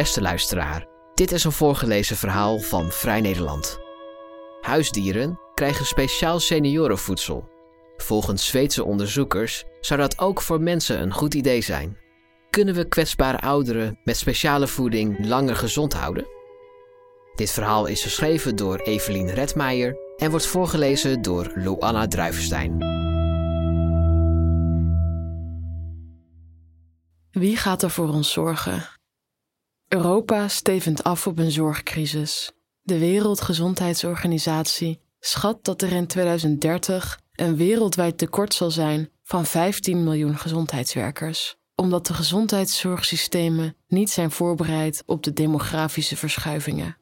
Beste luisteraar, dit is een voorgelezen verhaal van Vrij Nederland. Huisdieren krijgen speciaal seniorenvoedsel. Volgens Zweedse onderzoekers zou dat ook voor mensen een goed idee zijn. Kunnen we kwetsbare ouderen met speciale voeding langer gezond houden? Dit verhaal is geschreven door Evelien Redmeijer en wordt voorgelezen door Luana Druivenstein. Wie gaat er voor ons zorgen? Europa stevend af op een zorgcrisis. De Wereldgezondheidsorganisatie schat dat er in 2030 een wereldwijd tekort zal zijn van 15 miljoen gezondheidswerkers, omdat de gezondheidszorgsystemen niet zijn voorbereid op de demografische verschuivingen.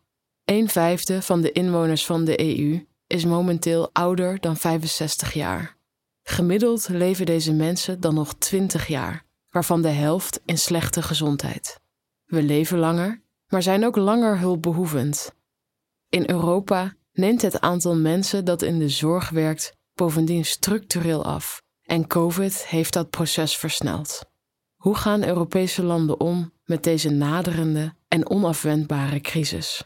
Een vijfde van de inwoners van de EU is momenteel ouder dan 65 jaar. Gemiddeld leven deze mensen dan nog 20 jaar, waarvan de helft in slechte gezondheid. We leven langer, maar zijn ook langer hulpbehoevend. In Europa neemt het aantal mensen dat in de zorg werkt bovendien structureel af en COVID heeft dat proces versneld. Hoe gaan Europese landen om met deze naderende en onafwendbare crisis?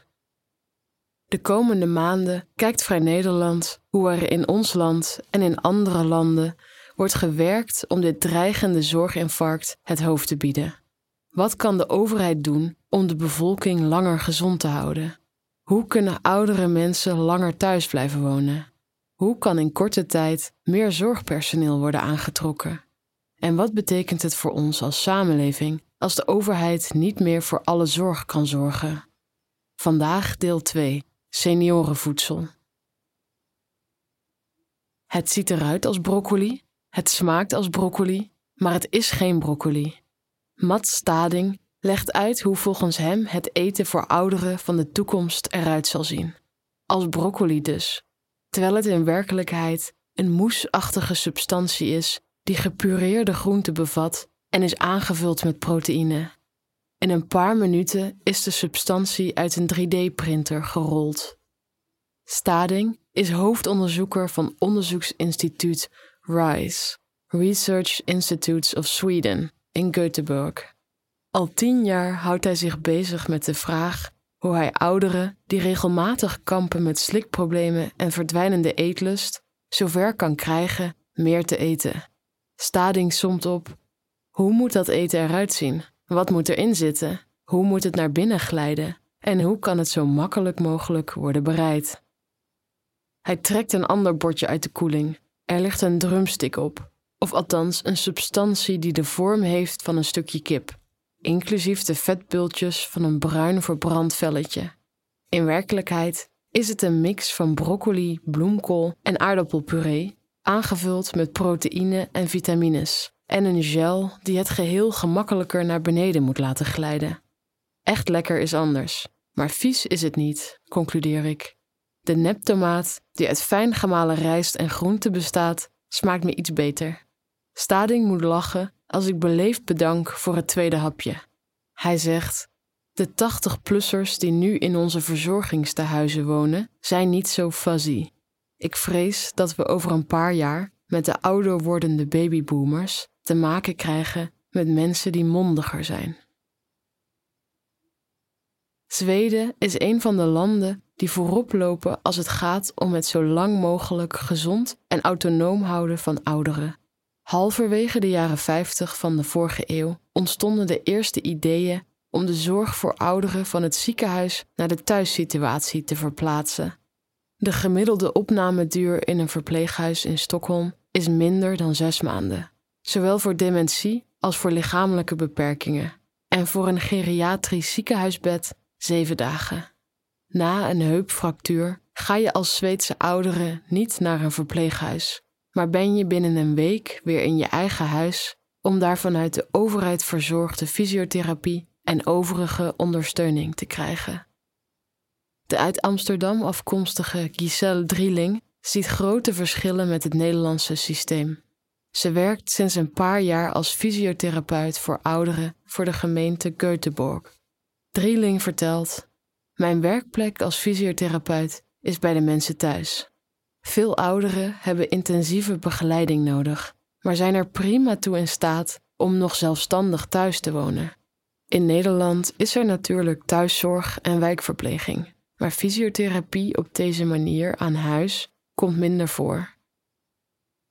De komende maanden kijkt Vrij Nederland hoe er in ons land en in andere landen wordt gewerkt om dit dreigende zorginfarct het hoofd te bieden. Wat kan de overheid doen om de bevolking langer gezond te houden? Hoe kunnen oudere mensen langer thuis blijven wonen? Hoe kan in korte tijd meer zorgpersoneel worden aangetrokken? En wat betekent het voor ons als samenleving als de overheid niet meer voor alle zorg kan zorgen? Vandaag deel 2: seniorenvoedsel. Het ziet eruit als broccoli, het smaakt als broccoli, maar het is geen broccoli. Matt Stading legt uit hoe volgens hem het eten voor ouderen van de toekomst eruit zal zien. Als broccoli dus, terwijl het in werkelijkheid een moesachtige substantie is die gepureerde groenten bevat en is aangevuld met proteïne. In een paar minuten is de substantie uit een 3D-printer gerold. Stading is hoofdonderzoeker van onderzoeksinstituut RISE, Research Institutes of Sweden, in Göteborg. Al tien jaar houdt hij zich bezig met de vraag hoe hij ouderen die regelmatig kampen met slikproblemen en verdwijnende eetlust zover kan krijgen meer te eten. Stading somt op: hoe moet dat eten eruit zien? Wat moet erin zitten? Hoe moet het naar binnen glijden? En hoe kan het zo makkelijk mogelijk worden bereid? Hij trekt een ander bordje uit de koeling. Er ligt een drumstick op, of althans een substantie die de vorm heeft van een stukje kip, inclusief de vetbultjes van een bruin verbrand velletje. In werkelijkheid is het een mix van broccoli, bloemkool en aardappelpuree, aangevuld met proteïne en vitamines, en een gel die het geheel gemakkelijker naar beneden moet laten glijden. Echt lekker is anders, maar vies is het niet, concludeer ik. De neptomaat, die uit fijn gemalen rijst en groente bestaat, smaakt me iets beter. Stading moet lachen als ik beleefd bedank voor het tweede hapje. Hij zegt: De 80-plussers die nu in onze verzorgingstehuizen wonen, zijn niet zo fuzzy. Ik vrees dat we over een paar jaar met de ouder wordende babyboomers te maken krijgen met mensen die mondiger zijn. Zweden is een van de landen die voorop lopen als het gaat om het zo lang mogelijk gezond en autonoom houden van ouderen. Halverwege de jaren 50 van de vorige eeuw ontstonden de eerste ideeën om de zorg voor ouderen van het ziekenhuis naar de thuissituatie te verplaatsen. De gemiddelde opnameduur in een verpleeghuis in Stockholm is minder dan zes maanden, zowel voor dementie als voor lichamelijke beperkingen, en voor een geriatrisch ziekenhuisbed zeven dagen. Na een heupfractuur ga je als Zweedse ouderen niet naar een verpleeghuis, maar ben je binnen een week weer in je eigen huis om daar vanuit de overheid verzorgde fysiotherapie en overige ondersteuning te krijgen. De uit Amsterdam afkomstige Giselle Drieling ziet grote verschillen met het Nederlandse systeem. Ze werkt sinds een paar jaar als fysiotherapeut voor ouderen voor de gemeente Göteborg. Drieling vertelt: Mijn werkplek als fysiotherapeut is bij de mensen thuis. Veel ouderen hebben intensieve begeleiding nodig, maar zijn er prima toe in staat om nog zelfstandig thuis te wonen. In Nederland is er natuurlijk thuiszorg en wijkverpleging, maar fysiotherapie op deze manier aan huis komt minder voor.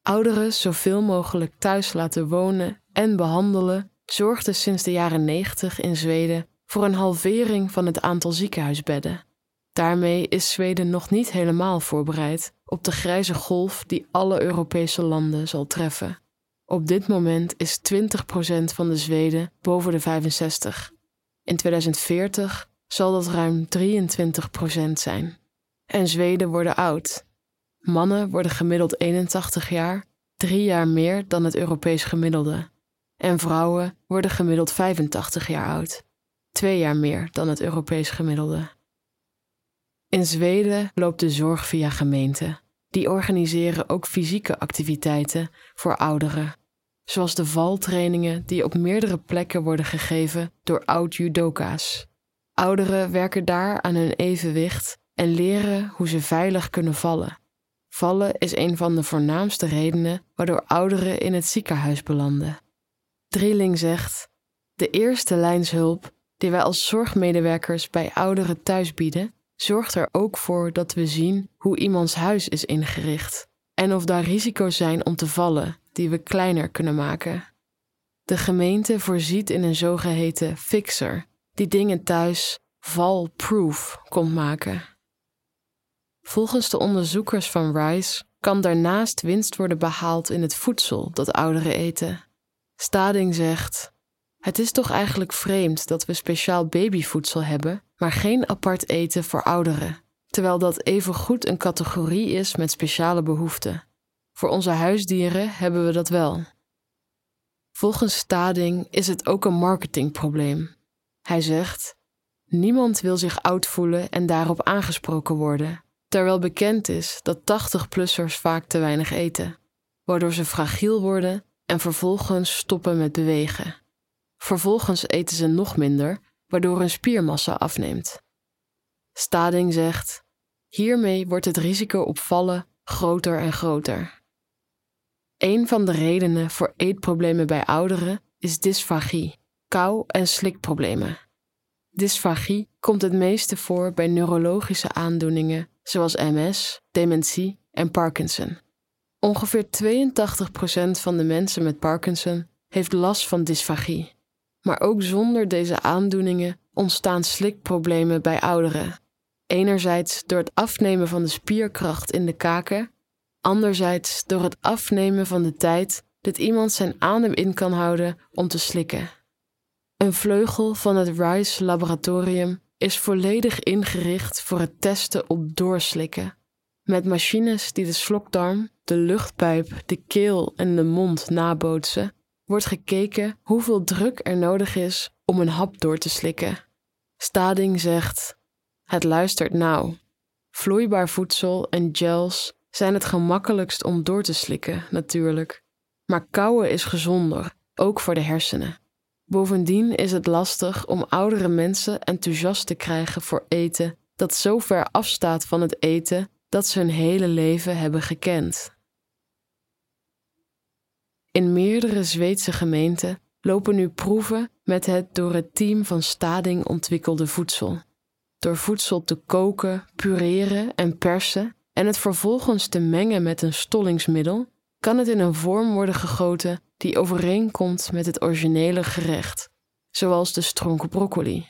Ouderen zoveel mogelijk thuis laten wonen en behandelen zorgde sinds de jaren 90 in Zweden voor een halvering van het aantal ziekenhuisbedden. Daarmee is Zweden nog niet helemaal voorbereid op de grijze golf die alle Europese landen zal treffen. Op dit moment is 20% van de Zweden boven de 65. In 2040 zal dat ruim 23% zijn. En Zweden worden oud. Mannen worden gemiddeld 81 jaar, drie jaar meer dan het Europees gemiddelde. En vrouwen worden gemiddeld 85 jaar oud, twee jaar meer dan het Europees gemiddelde. In Zweden loopt de zorg via gemeenten. Die organiseren ook fysieke activiteiten voor ouderen, zoals de valtrainingen die op meerdere plekken worden gegeven door oud-judoka's. Ouderen werken daar aan hun evenwicht en leren hoe ze veilig kunnen vallen. Vallen is een van de voornaamste redenen waardoor ouderen in het ziekenhuis belanden. Drieling zegt: De eerste lijnshulp die wij als zorgmedewerkers bij ouderen thuis bieden, zorgt er ook voor dat we zien hoe iemands huis is ingericht en of daar risico's zijn om te vallen die we kleiner kunnen maken. De gemeente voorziet in een zogeheten fixer die dingen thuis val-proof komt maken. Volgens de onderzoekers van Rice kan daarnaast winst worden behaald in het voedsel dat ouderen eten. Stading zegt: Het is toch eigenlijk vreemd dat we speciaal babyvoedsel hebben, maar geen apart eten voor ouderen, terwijl dat evengoed een categorie is met speciale behoeften. Voor onze huisdieren hebben we dat wel. Volgens Stading is het ook een marketingprobleem. Hij zegt: Niemand wil zich oud voelen en daarop aangesproken worden, terwijl bekend is dat 80-plussers vaak te weinig eten, waardoor ze fragiel worden en vervolgens stoppen met bewegen. Vervolgens eten ze nog minder, waardoor hun spiermassa afneemt. Stading zegt: hiermee wordt het risico op vallen groter en groter. Een van de redenen voor eetproblemen bij ouderen is dysfagie, kou- en slikproblemen. Dysfagie komt het meeste voor bij neurologische aandoeningen zoals MS, dementie en Parkinson. Ongeveer 82% van de mensen met Parkinson heeft last van dysfagie. Maar ook zonder deze aandoeningen ontstaan slikproblemen bij ouderen. Enerzijds door het afnemen van de spierkracht in de kaken, anderzijds door het afnemen van de tijd dat iemand zijn adem in kan houden om te slikken. Een vleugel van het Rice Laboratorium is volledig ingericht voor het testen op doorslikken. Met machines die de slokdarm, de luchtpijp, de keel en de mond nabootsen, wordt gekeken hoeveel druk er nodig is om een hap door te slikken. Stading zegt: Het luistert nauw. Vloeibaar voedsel en gels zijn het gemakkelijkst om door te slikken, natuurlijk. Maar kauwen is gezonder, ook voor de hersenen. Bovendien is het lastig om oudere mensen enthousiast te krijgen voor eten dat zo ver afstaat van het eten dat ze hun hele leven hebben gekend. In meerdere Zweedse gemeenten lopen nu proeven met het door het team van Stading ontwikkelde voedsel. Door voedsel te koken, pureren en persen en het vervolgens te mengen met een stollingsmiddel, kan het in een vorm worden gegoten die overeenkomt met het originele gerecht, zoals de stronken broccoli.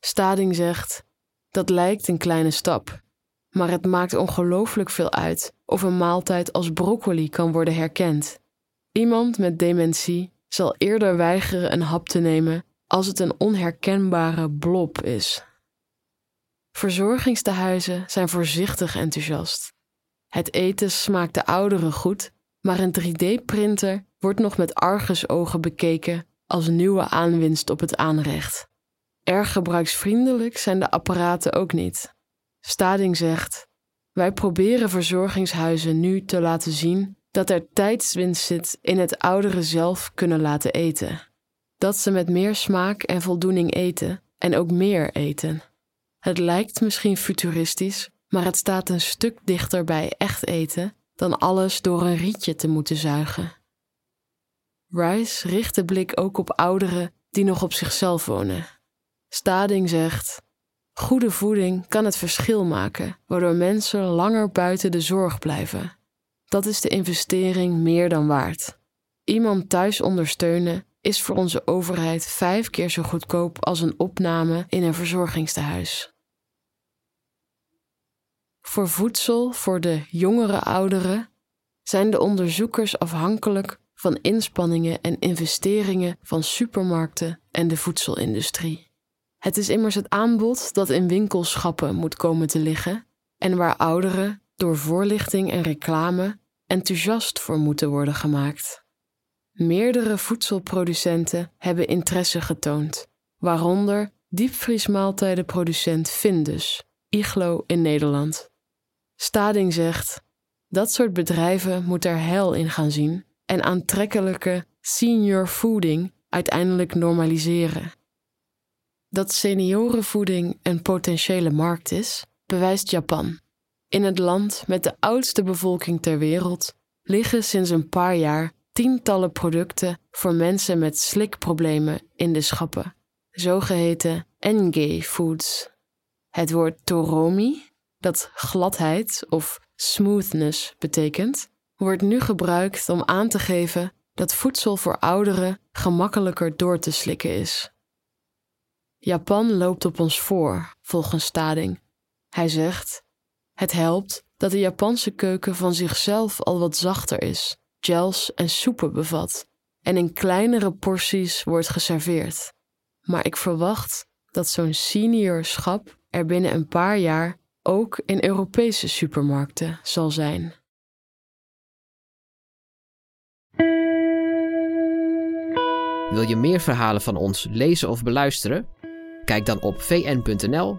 Stading zegt: dat lijkt een kleine stap, maar het maakt ongelooflijk veel uit of een maaltijd als broccoli kan worden herkend. Iemand met dementie zal eerder weigeren een hap te nemen als het een onherkenbare blob is. Verzorgingstehuizen zijn voorzichtig enthousiast. Het eten smaakt de ouderen goed, maar een 3D-printer wordt nog met argusogen bekeken als nieuwe aanwinst op het aanrecht. Erg gebruiksvriendelijk zijn de apparaten ook niet. Stading zegt: Wij proberen verzorgingshuizen nu te laten zien dat er tijdswinst zit in het ouderen zelf kunnen laten eten. Dat ze met meer smaak en voldoening eten en ook meer eten. Het lijkt misschien futuristisch, maar het staat een stuk dichter bij echt eten dan alles door een rietje te moeten zuigen. Rice richt de blik ook op ouderen die nog op zichzelf wonen. Stading zegt: Goede voeding kan het verschil maken, waardoor mensen langer buiten de zorg blijven. Dat is de investering meer dan waard. Iemand thuis ondersteunen is voor onze overheid vijf keer zo goedkoop als een opname in een verzorgingstehuis. Voor voedsel voor de jongere ouderen zijn de onderzoekers afhankelijk van inspanningen en investeringen van supermarkten en de voedselindustrie. Het is immers het aanbod dat in winkelschappen moet komen te liggen en waar ouderen door voorlichting en reclame enthousiast voor moeten worden gemaakt. Meerdere voedselproducenten hebben interesse getoond, waaronder diepvriesmaaltijdenproducent Findus, Iglo in Nederland. Stading zegt: dat soort bedrijven moet er hel in gaan zien en aantrekkelijke senior fooding uiteindelijk normaliseren. Dat seniorenvoeding een potentiële markt is, bewijst Japan. In het land met de oudste bevolking ter wereld liggen sinds een paar jaar tientallen producten voor mensen met slikproblemen in de schappen, zogeheten NG foods. Het woord toromi, dat gladheid of smoothness betekent, wordt nu gebruikt om aan te geven dat voedsel voor ouderen gemakkelijker door te slikken is. Japan loopt op ons voor, volgens Stading. Hij zegt: Het helpt dat de Japanse keuken van zichzelf al wat zachter is, gels en soepen bevat en in kleinere porties wordt geserveerd. Maar ik verwacht dat zo'n senior schap er binnen een paar jaar ook in Europese supermarkten zal zijn. Wil je meer verhalen van ons lezen of beluisteren? Kijk dan op vn.nl